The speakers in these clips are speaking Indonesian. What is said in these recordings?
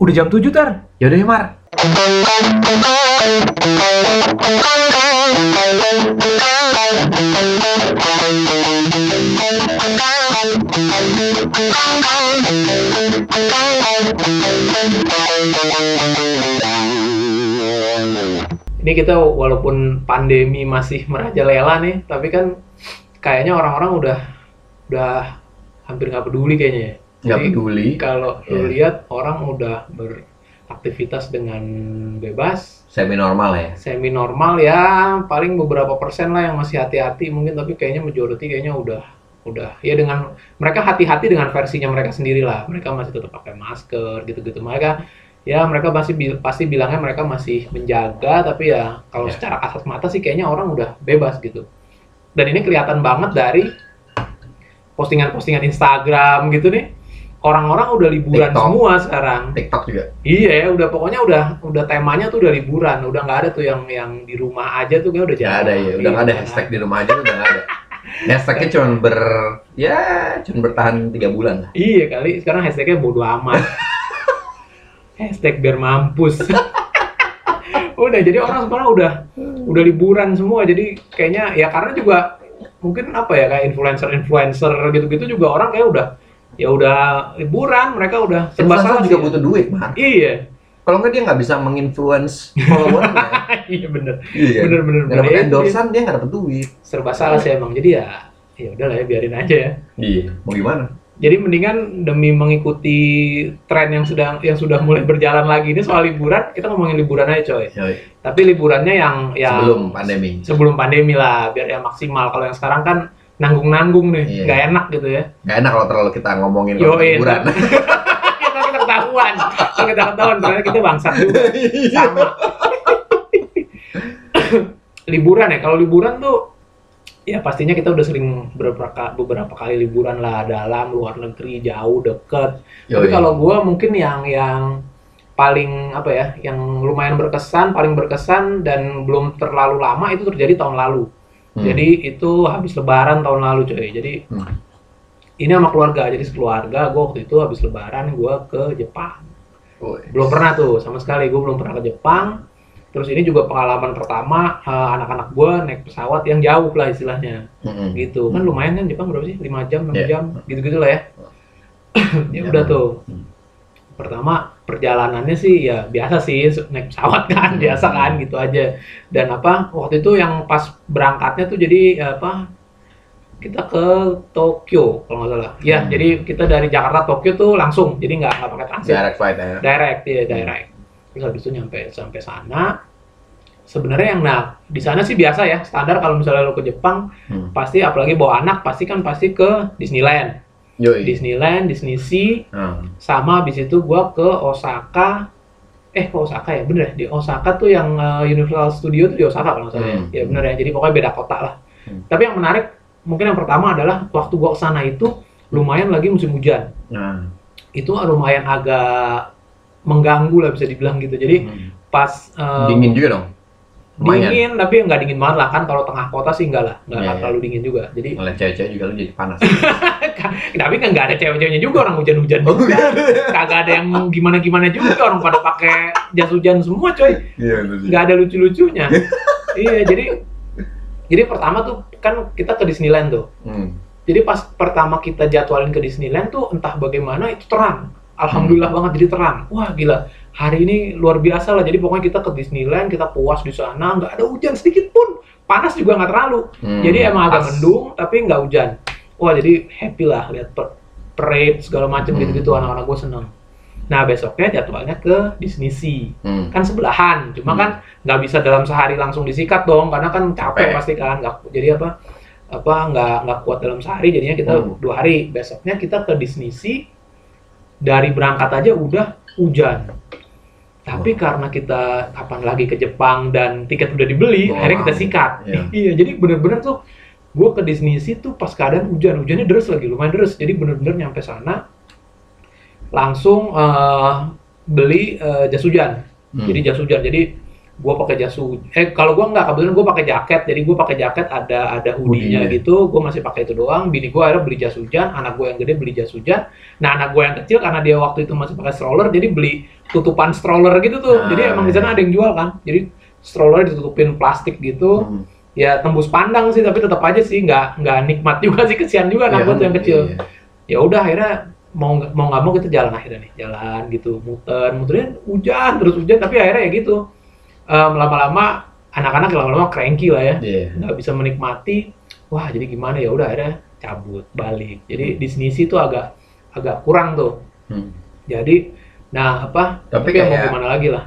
Udah jam 7 tar. Yaudah ya Mar. Ini kita walaupun pandemi masih merajalela nih, tapi kan kayaknya orang-orang udah udah hampir nggak peduli kayaknya ya. Nggak Jadi, peduli. Kalau lu Iya. lihat orang udah beraktivitas dengan bebas, Semi normal ya. semi normal ya, paling beberapa persen lah yang masih hati-hati mungkin, tapi kayaknya majority kayaknya udah udah ya dengan mereka hati-hati dengan versinya mereka sendiri lah. Mereka masih tetap pakai masker gitu-gitu. Mereka ya mereka masih bil- pasti bilangnya mereka masih menjaga, tapi ya kalau Ya. secara kasat mata sih kayaknya orang udah bebas gitu. Dan ini kelihatan banget dari postingan-postingan Instagram gitu nih. Orang-orang udah liburan TikTok. semua sekarang. TikTok juga. Iya ya, udah pokoknya udah udah temanya tuh udah liburan, udah nggak ada tuh yang yang di rumah aja tuh kayak udah jarang. ada ya. Udah nggak ada hashtag di rumah aja udah nggak ada. Hashtagnya cuma ber ya cuma bertahan tiga bulan lah. Iya kali, sekarang hashtagnya bodo amat. Hashtag biar mampus. udah jadi orang sekarang udah udah liburan semua, jadi kayaknya ya karena juga mungkin apa ya kayak influencer-influencer gitu-gitu juga orang kayak udah ya udah liburan, mereka udah serba salah juga sih. butuh duit, Mar. Iya, Kalau nggak dia nggak bisa menginfluence followernya. iya bener, iya. bener bener. Nggak dapat. Iya, endorsean dia nggak dapat duit. serba salah sih emang. Jadi ya ya udahlah ya biarin aja ya. Iya. Mau gimana? Jadi mendingan demi mengikuti tren yang sudah yang sudah mulai berjalan lagi ini soal liburan, kita ngomongin liburan aja coy. Yoi. Tapi liburannya yang yang Sebelum pandemi. sebelum pandemi lah, biar yang maksimal. Kalau yang sekarang kan nanggung-nanggung nih, Iya. nggak enak gitu ya. Nggak enak kalau terlalu kita ngomongin kalau Yoi, liburan. kita kita ketahuan, kita ketahuan ternyata kita bangsat juga. Sama. liburan ya, kalau liburan tuh ya pastinya kita udah sering beberapa beberapa kali liburan lah dalam luar negeri jauh deket Tapi Yoi. kalau gue mungkin yang yang paling apa ya, yang lumayan berkesan, paling berkesan dan belum terlalu lama itu terjadi tahun lalu. Hmm. Jadi itu habis Lebaran tahun lalu coy. Jadi Hmm. ini sama keluarga, jadi sekeluarga gue waktu itu habis Lebaran gue ke Jepang. Woi. Belum pernah tuh sama sekali gue belum pernah ke Jepang. Terus ini juga pengalaman pertama eh, anak-anak gue naik pesawat yang jauh lah istilahnya Mm-mm. gitu kan lumayan kan Jepang berapa sih 5 jam 6 Iya. jam gitu-gitu lah ya ya udah Nyaman. tuh Hmm. pertama perjalanannya sih ya biasa sih naik pesawat kan Hmm. biasa kan gitu aja dan apa waktu itu yang pas berangkatnya tuh jadi apa kita ke Tokyo kalau nggak salah ya Hmm. jadi kita dari Jakarta Tokyo tuh langsung jadi nggak nggak pakai transit Direct flight ya. direct ya direct terus habis itu nyampe sampai sana sebenarnya yang nah di sana sih biasa ya standar kalau misalnya lo ke Jepang Hmm. pasti apalagi bawa anak pasti kan pasti ke Disneyland Yoi. Disneyland Disney Sea Hmm. sama habis itu gua ke Osaka eh ke Osaka ya bener ya di Osaka tuh yang uh, Universal Studio tuh di Osaka kalau salah Hmm. ya bener ya jadi pokoknya beda kota lah Hmm. tapi yang menarik mungkin yang pertama adalah waktu gua ke sana itu lumayan lagi musim hujan Nah. itu lumayan agak mengganggu lah bisa dibilang gitu jadi Hmm. pas uh, Dingin juga dong. Lumayan. dingin tapi nggak dingin banget lah. Kan kalau tengah kota sih enggak lah. Nggak Iya, nggak iya. terlalu dingin juga. Jadi Ngeliat cewek-cewek juga lu jadi panas. tapi kan nggak ada cewek-ceweknya juga orang hujan-hujan Oh, juga. kagak ada yang gimana-gimana juga orang pada pakai jas hujan semua coy. Iya, betul sih. nggak ada lucu-lucunya. Iya. Jadi jadi pertama tuh kan kita ke Disneyland tuh. Hmm. jadi pas pertama kita jadwalin ke Disneyland tuh entah bagaimana itu terang. Alhamdulillah banget jadi terang. Wah gila hari ini luar biasa lah. Jadi pokoknya kita ke Disneyland kita puas di sana. Nggak ada hujan sedikit pun. Panas juga nggak terlalu. Hmm. jadi emang agak mendung tapi nggak hujan. Wah jadi happy lah lihat per- parade segala macam Hmm. gitu-gitu. Anak-anak gue seneng. Nah besoknya jadwalnya ke Disney Sea. Hmm. kan sebelahan. Cuma Hmm. kan nggak bisa dalam sehari langsung disikat dong karena kan capek Capek. pasti kan. Nggak jadi apa apa nggak nggak kuat dalam sehari. Jadinya kita Hmm. dua hari. Besoknya kita ke Disney Sea. Dari berangkat aja udah hujan. Tapi karena kita kapan lagi ke Jepang dan tiket udah dibeli Bawa akhirnya kita mau. sikat. Iya. iya jadi bener-bener tuh gue ke Disney tuh pas keadaan hujan. Hujannya deras lagi lumayan deras. Jadi bener-bener nyampe sana langsung eh, beli eh, jas hujan. Hmm. jadi jas hujan. Jadi gue pakai jas hujan eh kalau gue nggak kebetulan gue pakai jaket jadi gue pakai jaket ada ada hoodie-nya Hoodie-nya. gitu gue masih pakai itu doang bini gue akhirnya beli jas hujan anak gue yang gede beli jas hujan nah anak gue yang kecil karena dia waktu itu masih pakai stroller jadi beli tutupan stroller gitu tuh. Ah, Jadi emang di sana iya. ada yang jual kan. Jadi stroller ditutupin plastik gitu. Hmm. Ya tembus pandang sih, tapi tetap aja sih nggak nggak nikmat juga sih kesian juga anak Iya, gua tuh yang kecil. iya. Ya udah akhirnya mau mau nggak mau kita jalan akhirnya nih jalan gitu muter muterin hujan terus hujan tapi akhirnya ya gitu Em, lama-lama anak-anak lama-lama cranky lah ya. Iya. nggak bisa menikmati. Wah jadi gimana ya? Udah akhirnya cabut balik. Jadi Disney tuh agak agak kurang tuh. Hmm. jadi nah apa? Tapi mau kayak- gimana lagi lah.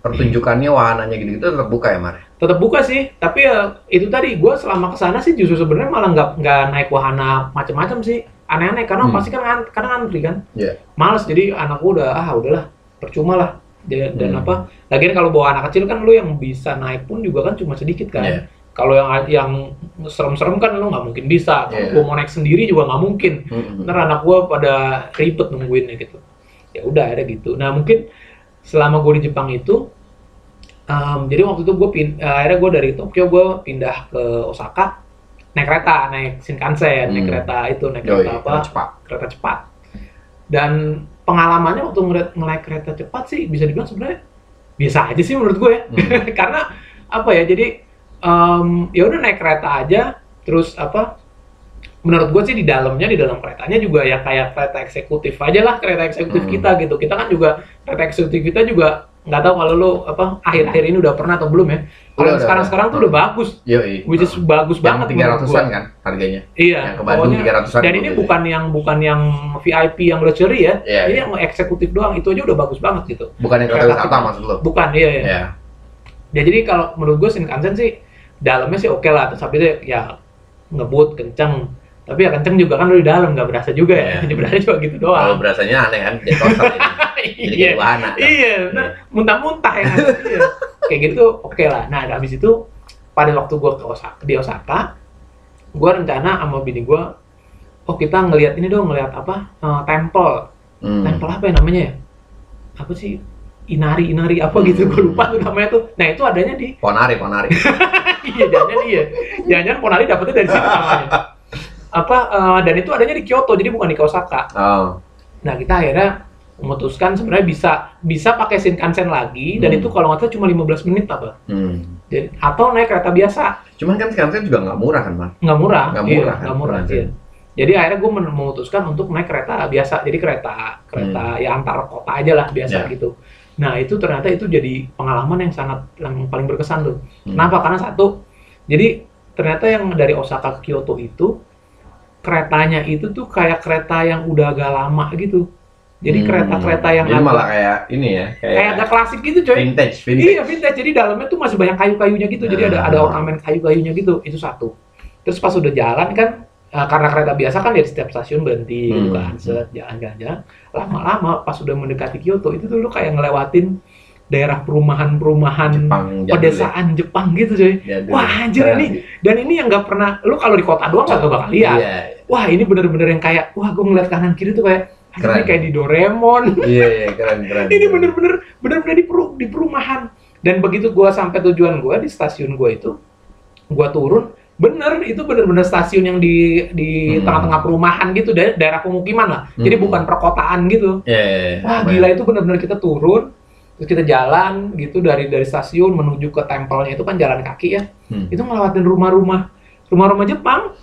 Pertunjukannya wahananya gitu-gitu tetap buka ya, Mar? tetap buka sih. Tapi ya itu tadi gue selama ke sana sih justru sebenarnya malah nggak nggak naik wahana macam-macam sih. Aneh-aneh karena Hmm. pasti kan an- karena antri kan. Iya. males. Jadi anak gua udah ah udahlah percuma lah dan, dan Hmm. apa lagian kalau bawa anak kecil kan lu yang bisa naik pun juga kan cuma sedikit kan Iya. kalau yang yang serem-serem kan lu nggak mungkin bisa kalau Iya. gua mau naik sendiri juga nggak mungkin Hmm. ntar anak gua pada ribet nungguinnya gitu ya udah ada gitu nah mungkin selama gue di Jepang itu em, jadi waktu itu gue pin eh, akhirnya gue dari Tokyo gue pindah ke Osaka naik kereta naik Shinkansen naik Hmm. kereta itu naik Yoi, kereta apa cepat. kereta cepat dan pengalamannya waktu ngeliat naik kereta cepat sih bisa dibilang sebenarnya biasa aja sih menurut gue ya Hmm. karena apa ya jadi em, ya udah naik kereta aja terus apa menurut gue sih di dalamnya di dalam keretanya juga ya kayak kereta eksekutif aja lah kereta eksekutif Hmm. kita gitu kita kan juga kereta eksekutif kita juga nggak tahu kalau lu apa akhir-akhir ini udah pernah atau belum ya kalau sekarang-sekarang tuh udah bagus Yoi. which is bagus yang banget tiga ratusan kan harganya. iya Yang ke Bandung tiga ratusan. dan ini bukan yang bukan yang VIP yang luxury ya Iya, ini iya. yang eksekutif doang itu aja udah bagus banget gitu bukan yang kereta wisata maksud lo? bukan iya iya Iya. ya jadi kalau menurut gue Shinkansen sih dalamnya sih oke lah terus habis itu ya ngebut kenceng tapi ya kenceng juga kan lu di dalam nggak berasa juga ya jadi berasa juga gitu Kalau doang berasanya aneh kan, coaster ini. Jadi iya wahana. kan? iya bener. muntah-muntah ya iya. kayak gitu oke lah nah habis itu pada waktu gue ke Osaka di Osaka gue rencana sama bini gue oh kita ngelihat ini dong ngelihat apa eh, temple Hmm. temple apa ya namanya ya apa sih inari inari apa gitu gue Hmm. lupa tuh namanya tuh nah itu adanya di Ponari, Ponari. iya jangan iya jangan Ponari dapetnya dari situ namanya apa eh, dan itu adanya di Kyoto jadi bukan di Osaka Oh. nah kita akhirnya memutuskan sebenarnya bisa bisa pakai Shinkansen lagi dan Hmm. itu kalau nggak salah cuma 15 menit apa Hmm. jadi atau naik kereta biasa Cuman kan sekarang juga nggak murah kan, Mar? nggak murah Nggak Iya, murah kan, nggak murah Shinkansen. iya. jadi akhirnya gue memutuskan untuk naik kereta biasa jadi kereta kereta ya antar kota aja lah biasa Hmm. Ya. gitu nah itu ternyata itu jadi pengalaman yang sangat yang paling berkesan tuh Hmm. Kenapa? Karena satu, jadi ternyata yang dari Osaka ke Kyoto itu keretanya itu tuh kayak kereta yang udah agak lama gitu. Jadi Hmm. kereta-kereta yang Jadi agak, malah kayak ini ya, kayak, kayak agak klasik gitu coy. vintage, vintage. Iya vintage. Jadi dalamnya tuh masih banyak kayu-kayunya gitu. Jadi ada ada Ah. ornamen kayu-kayunya gitu. Itu satu. Terus pas udah jalan kan, eh, karena kereta biasa kan dari setiap stasiun berhenti gitu Hmm. kan, set jalan-jalan. Lama-lama pas udah mendekati Kyoto itu tuh lu kayak ngelewatin daerah perumahan-perumahan Jepang ya. pedesaan Jepang gitu coy. Jadul. Wah anjir Keren ini dan ini yang nggak pernah lu kalau di kota doang nggak bakal lihat. Iya, Wah ini bener-bener yang kayak wah gue ngeliat kanan kiri tuh kayak "Anjir, ini Keren. kayak di Doraemon. iya, iya, keren, keren. ini bener-bener bener-bener di, peru- di perumahan. Dan begitu gua sampai tujuan gua di stasiun gua itu, gua turun bener itu bener-bener stasiun yang di di Hmm. tengah-tengah perumahan gitu daerah, daerah pemukiman lah. Jadi Hmm. bukan perkotaan gitu. Iya, iya, iya. Wah gila itu bener-bener kita turun terus kita jalan gitu dari dari stasiun menuju ke tempelnya itu kan jalan kaki ya Hmm. itu ngelewatin rumah-rumah rumah-rumah Jepang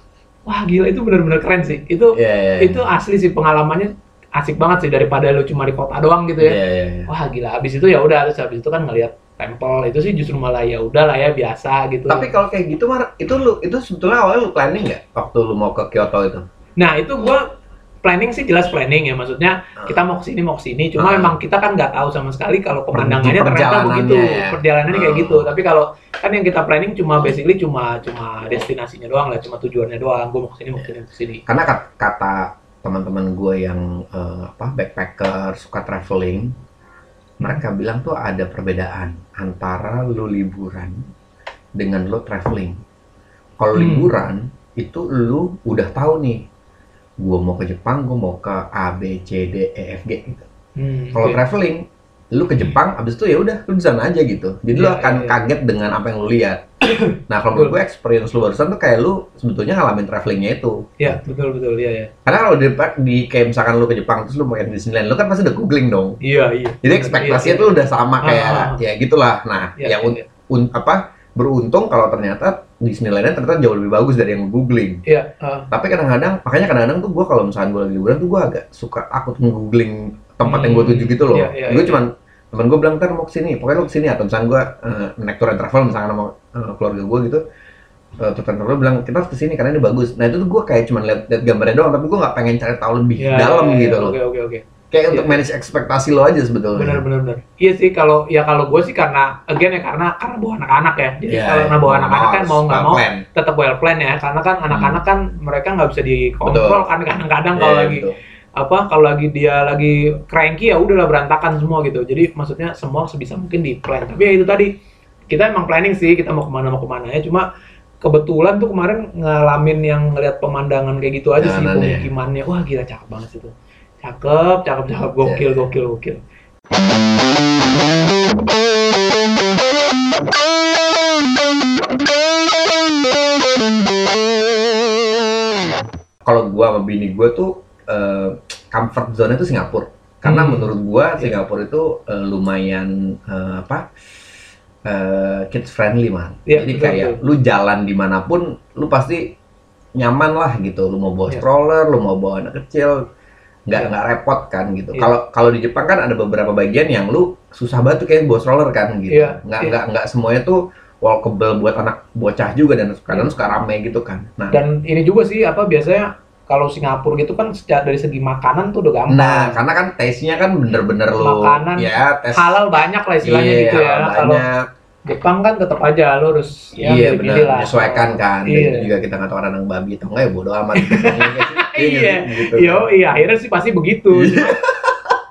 wah gila itu benar-benar keren sih itu Iya, iya. itu asli sih pengalamannya asik banget sih daripada lu cuma di kota doang gitu ya iya, iya. wah gila abis itu ya udah terus abis itu kan ngelihat tempel itu sih justru malah ya udah lah ya biasa gitu Tapi kalau kayak gitu, Mar, itu lu itu sebetulnya awalnya lu planning nggak waktu lu mau ke Kyoto itu? nah itu gua planning sih jelas planning ya maksudnya kita mau ke sini mau ke sini cuma Ah. emang kita kan nggak tahu sama sekali kalau pemandangannya ternyata begitu ya. perjalanannya kayak Ah. gitu tapi kalau kan yang kita planning cuma basically cuma cuma destinasinya doang lah cuma tujuannya doang gue mau ke sini mau ke sini mau ke sini Karena kat- kata teman-teman gue yang eh, apa backpacker suka traveling, mereka bilang tuh ada perbedaan antara lu liburan dengan lu traveling. Kalau Hmm. liburan itu lu udah tahu nih, gue mau ke Jepang, gue mau ke A B C D E F G gitu. Hmm, Kalau oke. traveling, lu ke Jepang, abis itu ya udah lu di sana aja gitu. Jadi lu Iya, akan iya, iya. kaget dengan apa yang lu lihat. Nah kalau menurut gue experience lu barusan tuh kayak lu sebetulnya ngalamin travelingnya itu. Iya, betul betul, iya ya. Karena kalau di, di kayak misalkan lu ke Jepang terus lu mau ke Disneyland, lu kan pasti udah googling dong. Iya, iya. Jadi ekspektasinya Iya, tuh udah sama kayak Ah, ah, ah. ya gitulah. Nah, Iya, yang iya, un- un- apa beruntung kalau ternyata Disneylandnya ternyata jauh lebih bagus dari yang googling. Iya, ah. Tapi kadang-kadang, makanya kadang-kadang tuh gue kalau misalkan gue lagi liburan tuh gue agak suka aku tuh googling tempat yang gue Hmm, tuju gitu loh. iya, iya, gue iya. cuman temen gue bilang ntar mau ke sini, pokoknya lu ke sini atau misalkan gue uh, naik tour and travel misalkan sama eh, keluarga gue gitu, uh, tour and travel bilang kita harus ke sini karena ini bagus. Nah itu tuh gue kayak cuman lihat lihat gambarnya doang, tapi gue nggak pengen cari tahu lebih Iya, dalam iya, iya, gitu loh. Oke, oke, oke. Kayak Iya, untuk manage ekspektasi lo aja sebetulnya. Benar, benar, benar. Iya sih, kalau ya kalau gue sih karena again ya karena karena bawa anak-anak ya. Jadi Iya, kalau iya. bawa anak-anak kan mau nggak mau tetap well plan ya. Karena kan anak-anak kan mereka nggak bisa dikontrol kan kadang-kadang kalau Iya, lagi betul. apa kalau lagi dia lagi cranky ya udahlah berantakan semua gitu jadi maksudnya semua sebisa mungkin di plan tapi ya itu tadi kita emang planning sih kita mau ke mana mau ke mana ya cuma kebetulan tuh kemarin ngalamin yang ngeliat pemandangan kayak gitu aja sih Jalanannya. pemukimannya wah gila cakep banget sih tuh cakep cakep cakep. Gokil Iya. gokil gokil. Kalau gua sama bini gua tuh eh, comfort zone itu Singapura. Karena Hmm. menurut gua Singapura itu eh, lumayan eh, apa eh, kids friendly man. Iya, jadi betul, kayak lu jalan di mana pun lu pasti nyaman lah gitu. Lu mau bawa Iya. stroller lu mau bawa anak kecil nggak Iya. nggak repot kan gitu Iya. kalau kalau di Jepang kan ada beberapa bagian yang lu susah banget tuh kayak bawa stroller kan gitu Iya, nggak iya. nggak nggak semuanya tuh walkable buat anak bocah juga dan kadang Iya. suka rame gitu kan nah dan ini juga sih apa biasanya kalau Singapura gitu kan dari segi makanan tuh udah gampang Nah, karena kan taste-nya kan bener-bener lo Makanan ya tes halal banyak lah istilahnya iya, gitu ya kalau banyak. Jepang kan tetap aja lo harus ya iya benar, menyesuaikan kan. Dan Iya. itu juga kita nggak tahu orang yang babi atau enggak ya bodo amat. Iya, gitu. Yo, iya akhirnya sih pasti begitu. Iya.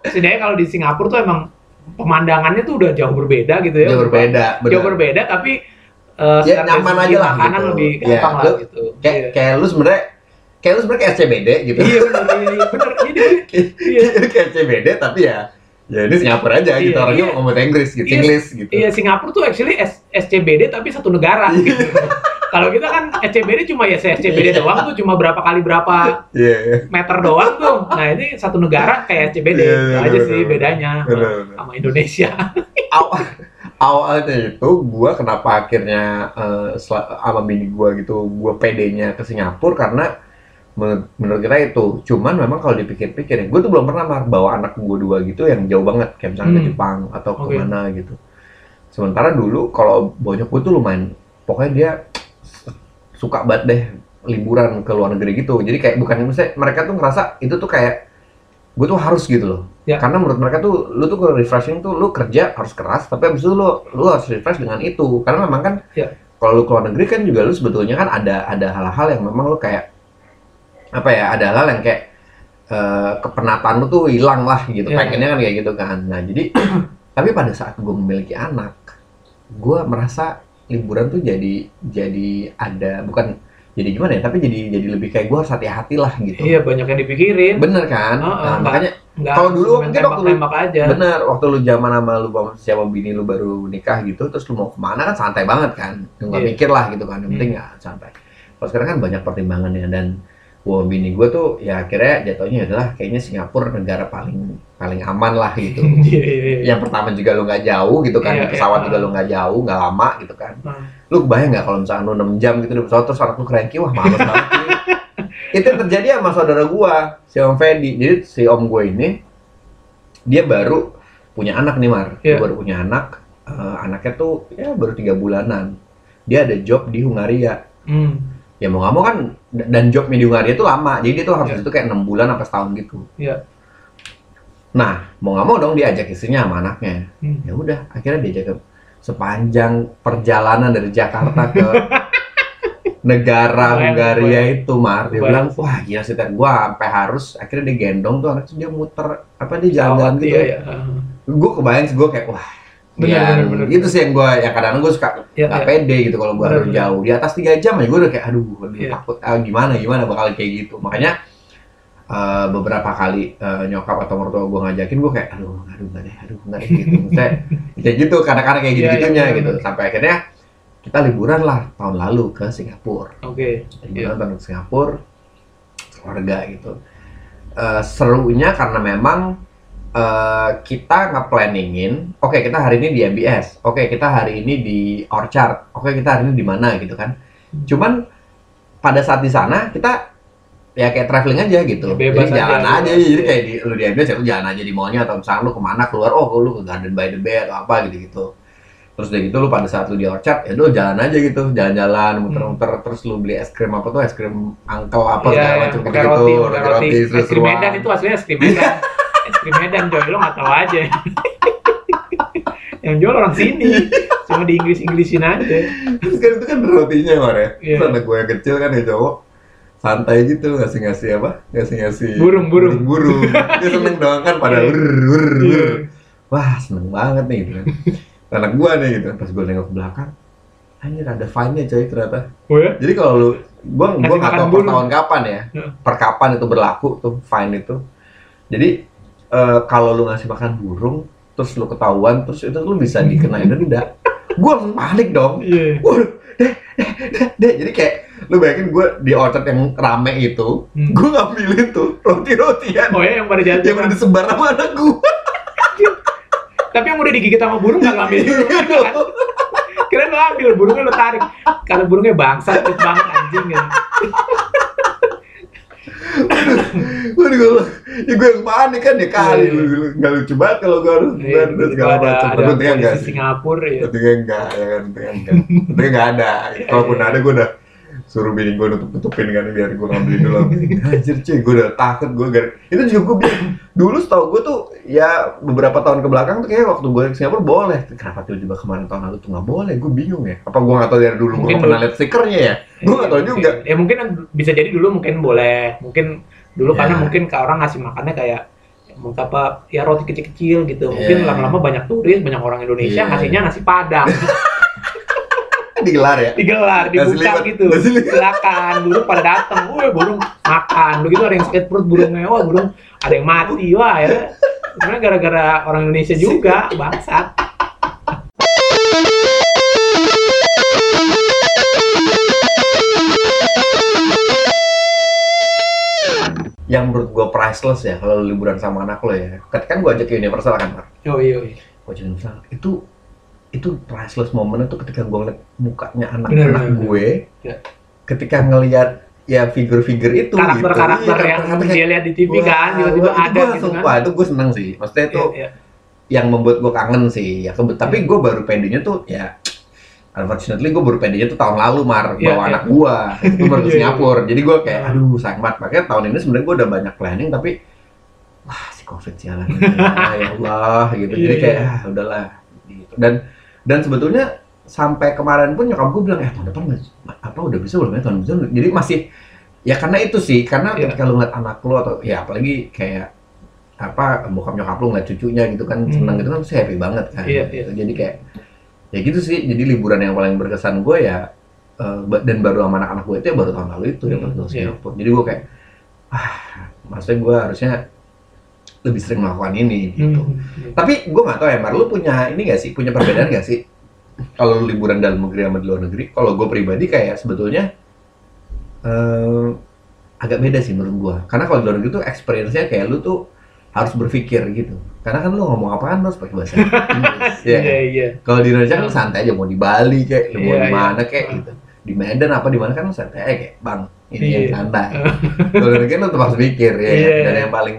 Setidaknya kalau di Singapura tuh emang pemandangannya tuh udah jauh berbeda gitu ya. Jauh berbeda, benar. Jauh berbeda tapi uh, Ya, nyaman aja lah Makanan gitu. lebih Iya, gampang lah lu- gitu. Kayak Iya. kayak lu sebenarnya kayak lu sebenarnya kayak SCBD gitu. Iya benar, iya, iya benar. Iya, iya. Iya, kayak SCBD tapi ya ya ini Singapura aja gitu orangnya iya. ngomong bahasa Inggris gitu, Iya, Inggris gitu. Iya Singapura tuh actually S- SCBD tapi satu negara. Gitu. Kalau kita kan SCBD cuma ya SCBD doang tuh cuma berapa kali berapa Iya. meter doang tuh. Nah ini satu negara kayak SCBD Itu iya, aja sih bedanya sama- Indonesia. awal awalnya itu gua kenapa akhirnya sel- sama bini gua gitu gua pedenya ke Singapura karena menurut, kita itu cuman memang kalau dipikir-pikir gue tuh belum pernah bawa anak gue dua gitu yang jauh banget kayak misalnya ke Hmm. Jepang atau Oke. ke mana gitu sementara dulu kalau bonyok gue tuh lumayan pokoknya dia suka banget deh liburan ke luar negeri gitu jadi kayak bukan misalnya mereka tuh ngerasa itu tuh kayak gue tuh harus gitu loh Ya. karena menurut mereka tuh lu tuh kalau refreshing tuh lu kerja harus keras tapi abis itu lu lu harus refresh dengan itu karena memang kan Ya. kalau lu ke luar negeri kan juga lu sebetulnya kan ada ada hal-hal yang memang lu kayak apa ya ada hal yang kayak eh, kepenatan lu tuh hilang lah gitu Ya. pengennya kan kayak gitu kan nah jadi tapi pada saat gue memiliki anak gue merasa liburan tuh jadi jadi ada bukan jadi gimana ya tapi jadi jadi lebih kayak gue harus hati-hati lah gitu Iya banyak yang dipikirin. bener kan Oh, nah, enggak. makanya Kalau dulu mungkin waktu lu- aja. bener waktu lu zaman sama lu sama siapa bini lu baru nikah gitu terus lu mau ke mana kan santai banget kan nggak Iya. mikir lah gitu kan yang penting Hmm. ya santai kalau sekarang kan banyak pertimbangannya dan gua sama bini gua tuh ya akhirnya jatuhnya adalah kayaknya Singapura negara paling paling aman lah gitu Iya iya iya. yang pertama juga lu nggak jauh gitu kan di pesawat iya. juga lu nggak jauh nggak lama gitu kan Nah, lu bayang nggak kalau misalnya lu 6 jam gitu di pesawat terus anak lu cranky wah males banget itu yang terjadi sama saudara gua si Om Fedi jadi si Om gue ini dia baru punya anak nih Mar dia Iya. baru punya anak Eh, anaknya tuh ya baru tiga bulanan dia ada job di Hungaria hmm. Ya mau nggak mau kan dan jobnya di Hungaria itu lama. Jadi dia tuh harus Iya. itu kayak enam bulan apa setahun gitu. Iya. nah mau nggak mau dong dia ajak istrinya sama anaknya. Hmm. ya udah akhirnya diajak ke sepanjang perjalanan dari Jakarta ke negara Hungaria itu Mar. Dia bilang wah gila sih gua sampai harus akhirnya dia gendong tuh anak tuh dia muter apa dia jalan-jalan gitu. Iya iya. gue kebayang sih gue kayak wah Bener, ya, bener, bener. itu sih yang gue ya kadang gue suka Iya, nggak iya. pede gitu kalau gue harus jauh di atas tiga jam aja gue udah kayak aduh, aduh Iya. takut ah, gimana gimana bakal kayak gitu makanya eh, beberapa kali eh, nyokap atau mertua gue ngajakin gue kayak aduh aduh nggak deh aduh nggak deh gitu Maksudnya, kayak gitu kadang-kadang kayak Iya, gitu gitunya iya, bener, gitu sampai akhirnya kita liburan lah tahun lalu ke Singapura Oke. liburan tahun ke Singapura keluarga gitu Eh, serunya karena memang eh, kita nge-planningin oke kita hari ini di MBS oke kita hari ini di Orchard oke kita hari ini di mana gitu kan cuman pada saat di sana kita ya kayak traveling aja gitu Ya, bebas jadi jalan aja, aja, jadi kayak di, lu di MBS ya lu jalan aja di mallnya atau misalnya lu ke mana keluar oh lu ke Garden by the Bay atau apa gitu gitu terus udah gitu lu pada saat lu di Orchard ya lu jalan aja gitu jalan-jalan muter-muter terus lu beli es krim apa tuh es krim angkel apa Iya, segala iya, macam gitu roti, pakai roti. Es krim seru-seruan. Medan itu aslinya es krim Medan. Es krim Medan, coy. Lo nggak tahu aja. Yang jual orang sini. Cuma di Inggris-Inggrisin aja. terus kan itu kan rotinya Mar ya Iya. anak gue yang kecil kan ya cowok santai gitu ngasih ngasih apa ngasih ngasih Burung, burung. burung dia seneng doang kan pada Iya. ur ur Iya. ur wah seneng banget nih gitu kan anak gue nih gitu pas gue nengok ke belakang anjir ada fine nya coy ternyata Oh ya? jadi kalau lu Ngasih gua nggak tahu per burung. tahun kapan ya Heeh. per kapan itu berlaku tuh fine itu jadi eh, kalau lu ngasih makan burung terus lu ketahuan terus itu lu bisa dikenain denda gua langsung panik dong Iya. Waduh, deh, deh, deh, deh. Jadi kayak lu bayangin gue di orchard yang rame itu, Hmm. gue ngambilin tuh roti-rotian Oh ya yang pada jalan. yang udah disebar sama anak gue. Tapi yang udah digigit sama burung nggak ngambil dulu. kan? Kira ambil, burungnya lo tarik. Kalau burungnya bangsa, banget anjing ya. Waduh, gue, ya gue yang panik kan ya kali, Iya. lu, lu, nggak lucu banget kalau gue harus Iya, dan segala macam. Tapi untungnya enggak sih. Singapura ya. Untungnya enggak, ya kan, untungnya enggak. Untungnya enggak ada. Kalaupun ada, gue udah suruh bini gue nutup-nutupin kan biar gue ngambilin dulu. Anjir cuy, gue udah takut gue gara itu juga gue bilang dulu setahu gue tuh ya beberapa tahun ke belakang tuh kayak waktu gue ke Singapura boleh. Kenapa tiba-tiba kemarin tahun lalu tuh nggak boleh? Gue bingung ya. Apa gue nggak tahu dari dulu gue Mungkin nggak pernah lihat stikernya ya? Gue nggak tahu juga. Ya mungkin bisa jadi dulu mungkin boleh, mungkin dulu Ya. karena mungkin ke orang ngasih makannya kayak mau apa ya roti kecil-kecil gitu. Mungkin Ya. lama-lama banyak turis, banyak orang Indonesia Ya. ngasihnya nasi padang. Digelar ya. Digelar, dibuka gitu. Silakan, burung pada datang. Wah, burung makan. Begitu ada yang sakit perut burungnya, wah burung ada yang mati. Wah, ya. Sebenarnya gara-gara orang Indonesia juga, bangsat. Yang menurut gue priceless ya kalau liburan sama anak lo ya. Ketika kan gue ajak ke Universal kan. Oh iya, iya. Gue ajak Universal. Itu itu priceless momen itu ketika gue ngeliat mukanya Bener, anak-anak bener, gue. Ya. Ketika ngelihat ya figur-figur itu Karakter-karakter gitu. Iya, yang karakter-karakter dia lihat di TV Wah, kan, tiba-tiba itu ada gua gitu langsung, kan. Itu gue seneng sih. Maksudnya itu Iya, iya. yang membuat gue kangen sih. Ya, kebe- tapi gue baru pedenya tuh ya unfortunately gue baru pedenya tuh tahun lalu mar Iya, bawa iya. anak gue itu baru ke Iya, iya. Singapura jadi gue kayak aduh sayang banget makanya tahun ini sebenarnya gue udah banyak planning tapi wah si covid sialan ya Allah gitu Iya, jadi kayak iya. ah udahlah gitu dan dan sebetulnya sampai kemarin pun nyokap gue bilang eh tahun depan apa udah bisa belum ya tahun depan jadi masih ya karena itu sih karena Iya. ketika lu ngeliat anak lu atau ya apalagi kayak apa bokap nyokap lu ngeliat cucunya gitu kan Hmm. seneng gitu kan pasti happy banget kan Iya, Gitu. jadi kayak ya gitu sih jadi liburan yang paling berkesan gue ya ba- dan baru sama anak-anak gue itu ya baru tahun lalu itu ya Hmm, pas gue ke iya. Singapura jadi gue kayak ah maksudnya gue harusnya lebih sering melakukan ini gitu Hmm. tapi gue nggak tahu ya Mar lu punya ini gak sih punya perbedaan gak sih kalau lu liburan dalam negeri sama di luar negeri kalau gue pribadi kayak sebetulnya eh, agak beda sih menurut gue karena kalau di luar negeri tuh experience-nya kayak lu tuh harus berpikir gitu karena kan lu ngomong apaan lu harus pakai bahasa Inggris ya Iya, iya. kalau di Indonesia kan santai aja mau di Bali kayak, lu mau Iya, di mana iya. kayak gitu. Di Medan apa di mana kan lu santai aja kayak, bang ini Iya. yang santai. kalau di negeri lu tetap harus mikir ya. Iya. Dan yang paling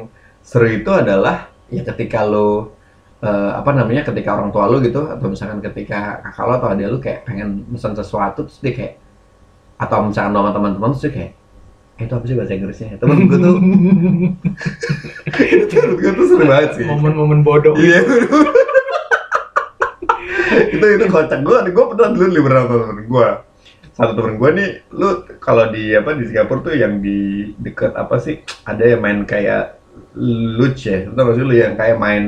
seru itu adalah ya ketika lu eh, apa namanya ketika orang tua lu gitu atau misalkan ketika kakak lu atau adik lu kayak pengen pesan sesuatu terus dia kayak atau misalkan lu sama teman-teman terus dia kayak "Eh, itu apa sih bahasa Inggrisnya? Temen gue tuh, temen gue tuh seru banget sih. Momen-momen bodoh. Iya. itu itu kocak gue. Gue pernah dulu liburan sama temen gue. Satu temen gue nih, lu kalau di apa di Singapura tuh yang di deket apa sih? Ada yang main kayak luge ya. Tau gak sih lu yang kayak main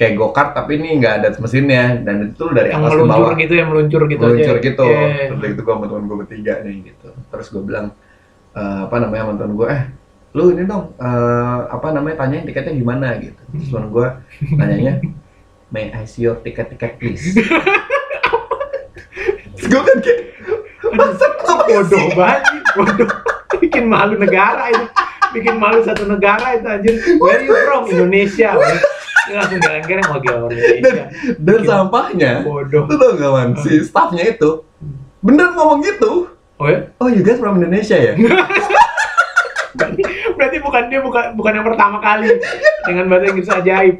kayak go-kart tapi ini nggak ada mesinnya dan itu dari Yang atas ke meluncur bawah gitu ya, meluncur gitu meluncur aja. gitu. Iya. Terus gitu gue sama temen gue bertiga nih gitu. Terus gue bilang eh, apa namanya sama temen gue, eh lu ini dong eh, apa namanya tanyain tiketnya gimana gitu. Terus temen gue nanyanya, may I see your ticket ticket please. Gue kan kayak masa bodoh banget bodoh bikin malu negara itu bikin malu satu negara itu anjir. Where you from? Indonesia. Dia langsung geleng-geleng mau orang Indonesia. Dan sampahnya bodoh. lu tau gak man si staffnya itu bener ngomong gitu. Oh ya? Oh you guys from Indonesia ya? Berarti, berarti bukan dia bukan bukan yang pertama kali dengan bahasa Inggris ajaib.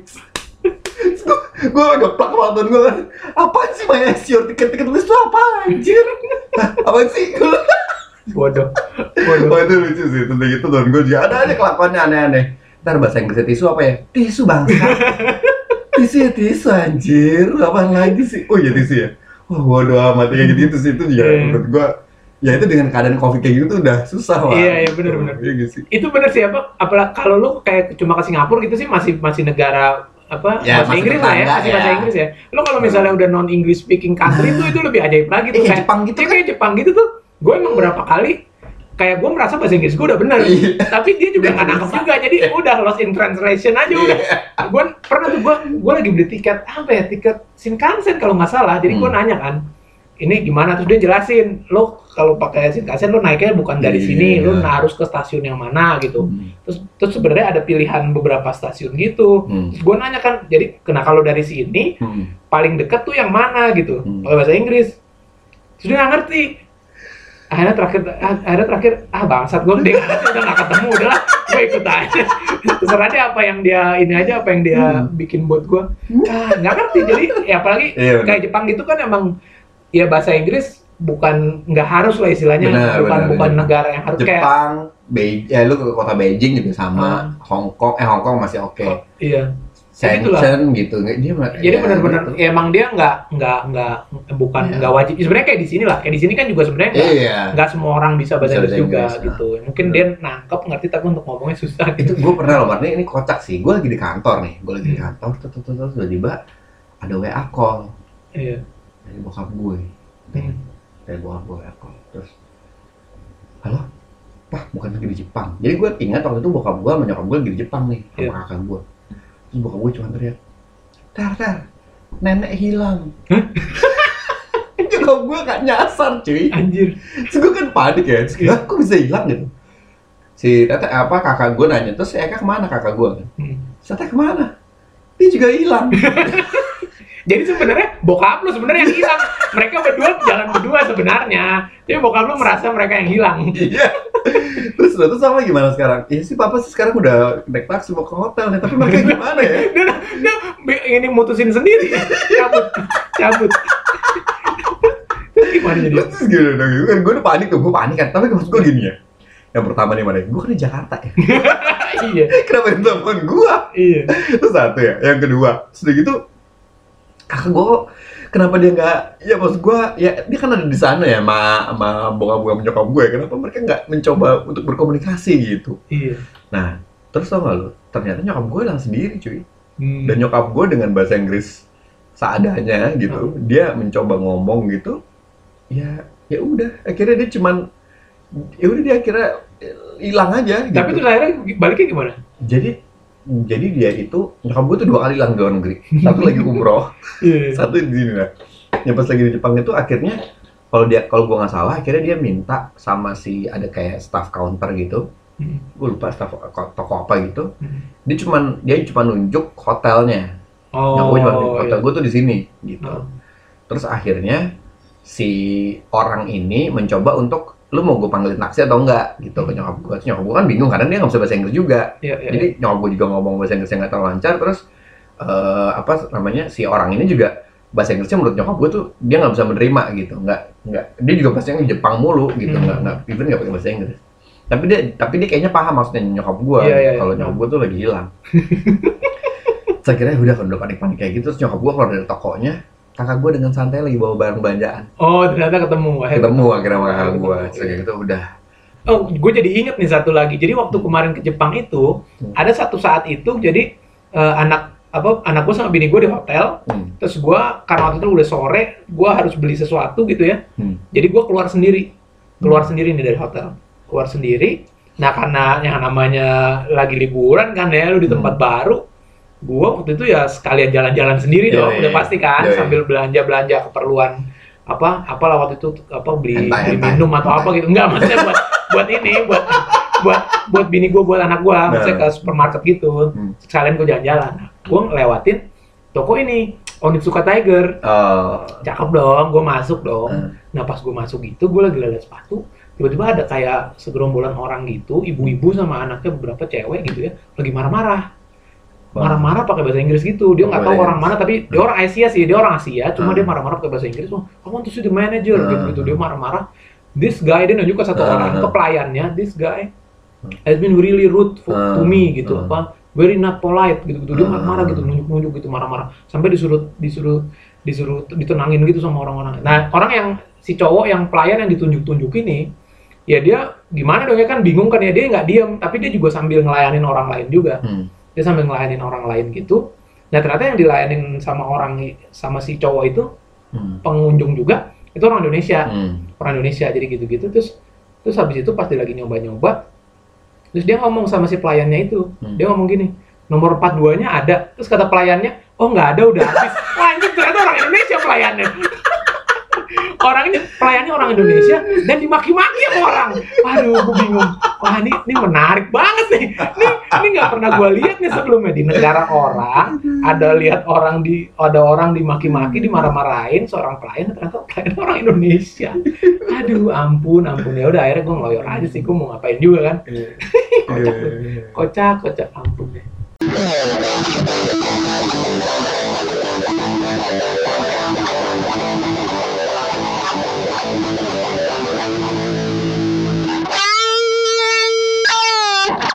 Gue geplak waktu gue kan apa sih my your tiket tiket list itu apa anjir? Apa sih bodoh bodoh Wah itu lucu sih, tentang gitu dan gue juga ada aja kelakuannya aneh-aneh Ntar bahasa Inggrisnya tisu apa ya? Tisu bangsa Tisu ya tisu anjir, apaan lagi sih? Oh iya tisu ya? Wah bodo amat, kayak gitu-gitu sih, itu juga Iya. menurut gue Ya itu dengan keadaan covid kayak gitu tuh udah susah lah Iya, iya, bener-bener. Iya gitu sih itu benar sih apa apalagi kalau lu kayak cuma ke Singapura gitu sih masih masih negara apa Ya, bahasa Inggris lah ya masih ya. bahasa Inggris ya lo kalau misalnya udah non English speaking country itu itu lebih ajaib lagi tuh Iya, kayak Jepang gitu Iya, kan. kayak Jepang gitu tuh gue emang berapa kali kayak gue merasa bahasa Inggris gue udah bener Iya. tapi dia juga nggak nangkep bisa. juga jadi udah lost in translation aja udah Iya. gue pernah tuh gue gue lagi beli tiket apa ya tiket Shinkansen kalau nggak salah jadi gue Hmm. nanya kan ini gimana terus dia jelasin lo kalau pakai Shinkansen lo naiknya bukan dari Iya. sini lo harus ke stasiun yang mana gitu terus terus sebenarnya ada pilihan beberapa stasiun gitu Hmm. terus gue nanya kan jadi kena kalau dari sini Hmm. paling dekat tuh yang mana gitu Hmm. pakai bahasa Inggris terus dia nggak ngerti akhirnya terakhir akhirnya terakhir ah bangsat gue udah nggak ketemu udah lah gue ikut aja terserah dia apa yang dia ini aja apa yang dia Hmm. bikin buat gue ah nggak ngerti jadi ya apalagi Iya, benar. kayak Jepang gitu kan emang ya bahasa Inggris bukan nggak harus lah istilahnya Benar, bukan benar, bukan benar. negara yang harus kayak Jepang, Beijing, ya lu ke kota Beijing juga sama Hong Kong, eh Hong Kong masih oke iya Ya gitulah. Shenzhen gitu, nggak dia Jadi ya, benar-benar gitu. ya emang dia nggak nggak nggak bukan Iya. nggak wajib. Sebenarnya kayak di sini lah. Kayak di sini kan juga sebenarnya nggak Iya. nggak semua orang bisa bahasa Bisa Inggris juga nah. gitu. Mungkin dia nangkep ngerti tapi untuk ngomongnya susah itu gitu. gue pernah loh, ini, ini kocak sih. Gue lagi di kantor nih, gue lagi di Hmm. kantor, terus terus terus tiba-tiba ada WA call Iya. dari bokap gue, Hmm. dari bokap gue WA call, terus, halo, pak bukan lagi di Jepang. Jadi gue ingat waktu itu bokap gue sama nyokap gue lagi di Jepang nih, sama Iya. kakak gue. Terus bokap gue cuma teriak, tar tar, nenek hilang. nyokap gue gak nyasar cuy. Anjir. Terus gue kan panik ya, terus. "Hah, kok bisa hilang gitu? Si tete apa kakak gue nanya, terus Eka ke mana kakak gue? Hmm. Tete ke mana? Dia juga hilang. Jadi sebenarnya bokap lu sebenarnya yang hilang. Mereka berdua jalan berdua sebenarnya. Tapi bokap lu merasa mereka yang hilang. Iya. terus udah terus sama gimana sekarang? Iya sih papa sih sekarang udah naik taksi mau ke hotel nih, tapi mereka gimana ya? Dia, dia be- ini mutusin sendiri. cabut, cabut. Terus gimana jadi? Terus gini dong, gitu kan gue udah panik tuh, gue panik kan. Tapi maksud gue gini ya. Yang pertama nih mana? Gue kan di Jakarta ya. iya, Kenapa dia telepon gue? iya. Itu satu ya. Yang kedua, sudah gitu kakak gue kenapa dia nggak ya maksud gue ya dia kan ada di sana ya sama sama bokap nyokap gue kenapa mereka nggak mencoba untuk berkomunikasi gitu Iya. nah terus tau gak lu ternyata nyokap gue hilang sendiri cuy Hmm. dan nyokap gue dengan bahasa Inggris seadanya gitu dia mencoba ngomong gitu ya ya udah akhirnya dia cuman ya udah dia akhirnya hilang aja gitu. Tapi akhirnya baliknya gimana? jadi jadi dia itu nyokap gue tuh dua kali hilang ke luar negeri satu lagi umroh Iya. satu di sini lah yang pas lagi di Jepang itu akhirnya kalau dia kalau gue nggak salah akhirnya dia minta sama si ada kayak staff counter gitu Hmm. gue lupa staff toko apa gitu Hmm. dia cuman dia cuma nunjuk hotelnya Oh. Gue cuma nunjuk hotel iya. gue tuh di sini gitu Oh. terus akhirnya si orang ini mencoba untuk lu mau gue panggilin taksi atau enggak gitu. Ke nyokap gue Terus nyokap gue kan bingung karena dia nggak bisa bahasa Inggris juga. Iya, iya. jadi nyokap gue juga ngomong bahasa Inggrisnya nggak terlalu lancar terus eh, apa namanya si orang ini juga bahasa Inggrisnya menurut nyokap gue tuh dia nggak bisa menerima gitu. Nggak nggak dia juga bahasa Inggris Jepang mulu gitu. Hmm. nggak nggak even nggak pakai bahasa Inggris. Tapi dia tapi dia kayaknya paham maksudnya nyokap gue Iya, iya, kalau iya. nyokap gue tuh lagi hilang. Saya kira udah kalau udah panik-panik kayak gitu terus nyokap gue keluar dari tokonya kakak gue dengan santai lagi bawa barang belanjaan. Oh, ternyata ketemu. Akhirnya ketemu akhirnya sama kakak gue kayak gitu udah. Oh, gue jadi inget nih satu lagi. Jadi waktu kemarin ke Jepang itu, Hmm. ada satu saat itu, jadi eh, anak apa anak gue sama bini gue di hotel, hmm, terus gue karena waktu itu udah sore, gue harus beli sesuatu gitu ya. hmm, Jadi gue keluar sendiri, keluar sendiri nih dari hotel, keluar sendiri. Nah karena yang namanya lagi liburan kan ya, lu di tempat baru, gue waktu itu ya sekalian jalan-jalan sendiri Iya, dong, iya, udah iya. pasti kan, Iya, iya. sambil belanja-belanja keperluan apa apalah waktu itu apa beli, Hentai, beli minum atau apa gitu enggak maksudnya buat buat ini buat buat buat bini gue buat anak gue maksudnya ke supermarket gitu Hmm. sekalian gue jalan-jalan nah, gue ngelewatin toko ini Onitsuka Tiger Oh. cakep dong gue masuk dong Hmm. nah pas gue masuk gitu gue lagi lihat sepatu tiba-tiba ada kayak segerombolan orang gitu ibu-ibu sama anaknya beberapa cewek gitu ya lagi marah-marah marah-marah pakai bahasa Inggris gitu dia nggak tahu Boleh. orang mana tapi dia orang Asia sih dia orang Asia cuma Hmm. dia marah-marah pakai bahasa Inggris oh, I want to see the manager Hmm. gitu gitu dia marah-marah this guy dia nunjuk ke satu Hmm. orang ke pelayannya this guy has been really rude for, to Hmm. me gitu Hmm. apa very not polite gitu gitu dia marah-marah gitu nunjuk-nunjuk gitu marah-marah sampai disuruh disuruh disuruh ditenangin gitu sama orang-orang nah orang yang si cowok yang pelayan yang ditunjuk-tunjuk ini ya dia gimana dong ya kan bingung kan ya dia nggak diem tapi dia juga sambil ngelayanin orang lain juga Hmm. Dia sambil ngelayanin orang lain gitu. Nah ternyata yang dilayanin sama orang sama si cowok itu Hmm. pengunjung juga itu orang Indonesia. Hmm. orang Indonesia jadi gitu-gitu. Terus terus habis itu pas dia lagi nyoba-nyoba terus dia ngomong sama si pelayannya itu. Hmm. dia ngomong gini nomor 42 nya ada. Terus kata pelayannya oh nggak ada udah habis. Anjing ternyata orang Indonesia pelayannya orangnya pelayannya orang Indonesia dan dimaki-maki sama orang. Aduh gue bingung. Wah ini ini menarik banget nih. Ini ini nggak pernah gue lihat nih sebelumnya. Di negara orang ada lihat orang di ada orang dimaki-maki dimarah-marahin seorang pelayan ternyata pelayan orang Indonesia. Aduh ampun ampun. Ya udah akhirnya gue ngeloyor aja sih. Gue mau ngapain juga kan? Kocak kocak kocak. Ampun deh